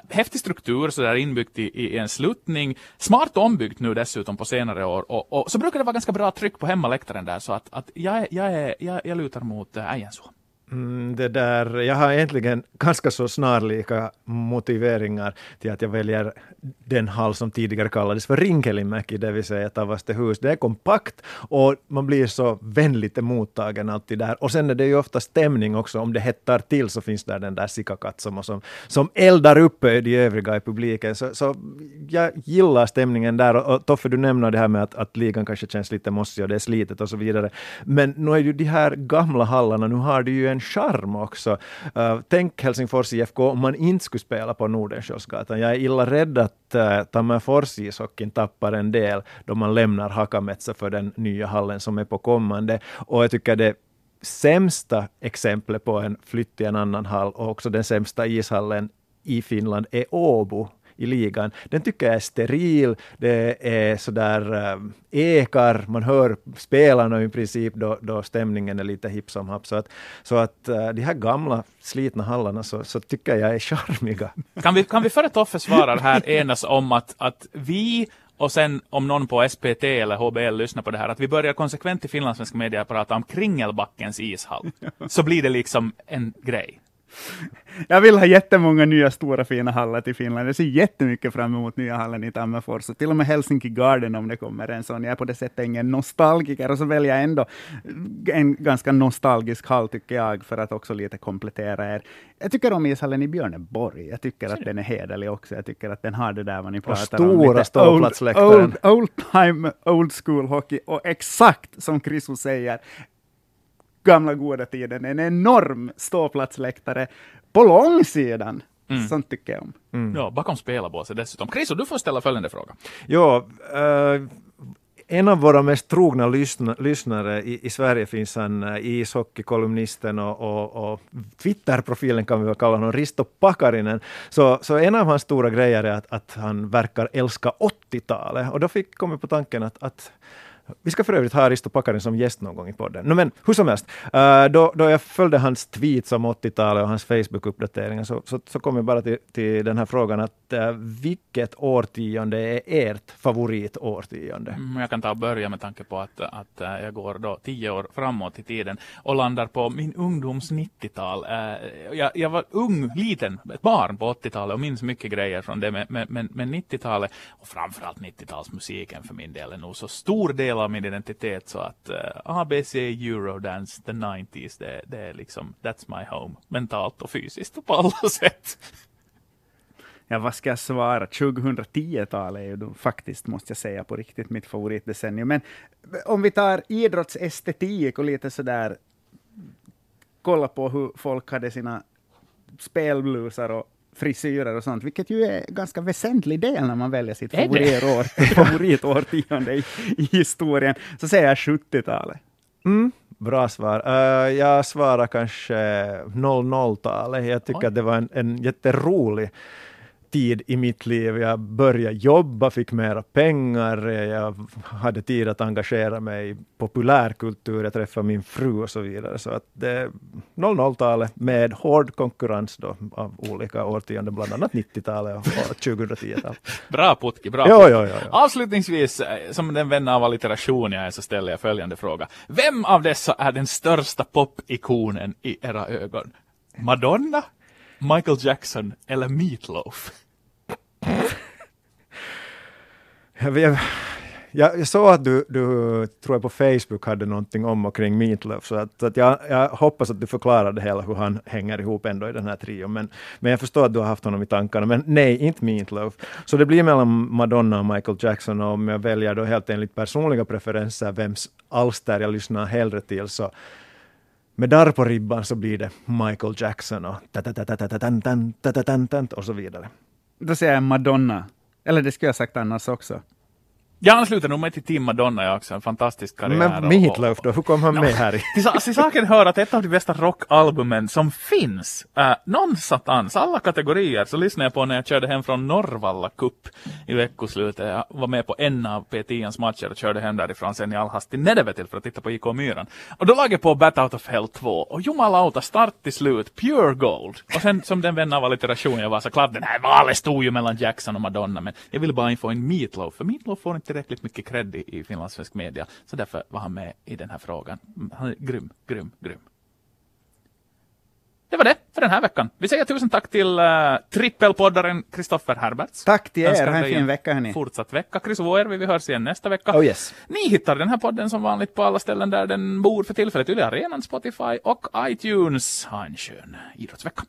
Häftig struktur sådär inbyggt i, i en sluttning. Smart ombyggt nu dessutom på senare år. Och, och så brukar det vara ganska bra tryck på hemmaläktaren där, så att, att jag, jag, är, jag, jag lutar mot äh, Ejenså. Mm, det där, jag har egentligen ganska så snarlika motiveringar till att jag väljer den hall som tidigare kallades för Rinkelimäki, det vill säga Tavastehus. Det är kompakt och man blir så vänligt mottagen alltid där. Och sen är det ju ofta stämning också. Om det hettar till så finns där den där Sikakatsomo som, som eldar upp de övriga i publiken. Så, så jag gillar stämningen där. Och, och Toffe, du nämner det här med att, att ligan kanske känns lite mossig och det är slitet och så vidare. Men nu är ju de här gamla hallarna, nu har du ju en charm också. Uh, tänk Helsingfors IFK om man inte skulle spela på Nordenskiöldsgatan. Jag är illa rädd att uh, Tammerfors ishockeyn tappar en del då man lämnar Hakametsa för den nya hallen som är på kommande. Och jag tycker det sämsta exemplet på en flytt till en annan hall och också den sämsta ishallen i Finland är Åbo i ligan. Den tycker jag är steril, det är sådär äh, ekar, man hör spelarna i princip då, då stämningen är lite hipp som happ. Så att, så att äh, de här gamla slitna hallarna så, så tycker jag är charmiga. Kan vi, kan vi före Toffe svarar här enas om att, att vi och sen om någon på SPT eller HBL lyssnar på det här, att vi börjar konsekvent i finlandssvensk media prata om Kringelbackens ishall. Så blir det liksom en grej. Jag vill ha jättemånga nya stora fina hallar till Finland. Jag ser jättemycket fram emot nya hallen i Tammerfors. Och till och med Helsinki Garden om det kommer en sån. Jag är på det sättet ingen nostalgiker och så väljer jag ändå en ganska nostalgisk hall tycker jag för att också lite komplettera er. Jag tycker om ishallen i Björneborg. Jag tycker att den är hederlig också. Jag tycker att den har det där vad ni pratar om. Stora ståplatsläktaren. Old, old, old time, old school hockey. Och exakt som Chriso säger, gamla goda tiden, en enorm ståplatsläktare på långsidan. Mm. Sånt tycker jag om. Mm. Ja, bakom spelarbåset dessutom. Chriso, du får ställa följande fråga. Ja, uh, en av våra mest trogna lyssna, lyssnare i, i, Sverige finns han, uh, ishockeykolumnisten och, och, och Twitter-profilen kan vi väl kalla honom, Risto Pakarinen. Så, så en av hans stora grejer är att, att han verkar älska 80-talet. Och då fick kommit på tanken att, att vi ska för övrigt ha Risto Pakarin som gäst någon gång i podden. No, men hur som helst, uh, då, då jag följde hans tweets om 80-talet och hans Facebook-uppdateringar så, så, så, kom jag bara till, till den här frågan att uh, vilket årtionde är ert favoritårtionde? Mm, jag kan ta och börja med tanke på att, att uh, jag går då tio år framåt i tiden och landar på min ungdoms 90-tal. Jag, jag, var ung, liten, ett barn på 80-talet och minns mycket grejer från det, men, men, men 90-talet och framförallt 90-talsmusiken för min del är nog så stor del del av min identitet så att eh, uh, ABC, Eurodance, the 90s, det, det är liksom, that's my home. Mentalt och fysiskt och på alla sätt. Ja, vad ska jag svara? 2010-talet är ju faktiskt, måste jag säga, på riktigt mitt favoritdecennium. Men eh, om vi tar idrottsestetik och lite sådär, kolla på hur folk hade sina spelblusar och frisyrer och sånt, vilket ju är en ganska väsentlig del när man väljer sitt favoritår, favoritårtionde i, i historien, så säger jag 70-talet. Mm, bra svar. Uh, jag svarar kanske 00-talet. Jag tycker Oj. att det var en, en jätterolig tid i mitt liv. Jag började jobba, fick mera pengar, jag hade tid att engagera mig i populärkultur, jag träffade min fru och så vidare. Så att det 00-talet med hård konkurrens då av olika årtionden, bland annat 90-talet och 2010-talet. Bra Putki, bra. Jo, jo, jo, Avslutningsvis, eh, som den vän av allitteration jag är, så ställer jag följande fråga. Vem av dessa är den största popikonen i era ögon? Madonna? Michael Jackson eller Meatloaf? Jag, jag, jag såg att du, du, tror jag på Facebook hade någonting om och kring Meatloaf, så att, att jag, jag, hoppas att du förklarar det hela hur han hänger ihop ändå i den här trion. Men, men jag förstår att du har haft honom i tankarna. Men nej, inte Meatloaf. Så det blir mellan Madonna och Michael Jackson och om jag väljer då helt enligt personliga preferenser vems alster jag lyssnar hellre till så med darr på ribban så blir det Michael Jackson och och så vidare. Då säger jag Madonna. Eller det skulle jag sagt annars också. Jag ansluter nog mig till Team Madonna jag också, en fantastisk karriär. Men Meatloaf då, hur kom han med här? till, till saken hör att ett av de bästa rockalbumen som finns, äh, någonstans, alla kategorier, så lyssnade jag på när jag körde hem från Norrvalla Cup i veckoslutet. Jag var med på en av P10ans matcher och körde hem därifrån sen i all hast till Nedevetil för att titta på IK Myran. Och då lagade jag på Bat Out of Hell 2 och jumalauta, start till slut, pure gold. Och sen som den vän av allitteration jag var så klart den här valet stod ju mellan Jackson och Madonna men jag ville bara få en Meatloaf, för Meatloaf får inte tillräckligt mycket cred i, i finlandssvensk media. Så därför var han med i den här frågan. Han är grym, grym, grym. Det var det för den här veckan. Vi säger tusen tack till uh, trippelpoddaren Kristoffer Herberts. Tack till er. Ha en fin vecka hörni. Fortsatt vecka. Chris Vuojärvi, vi hörs igen nästa vecka. Oh yes. Ni hittar den här podden som vanligt på alla ställen där den bor för tillfället. Yle Arenan, Spotify och iTunes. Ha en skön idrottsvecka.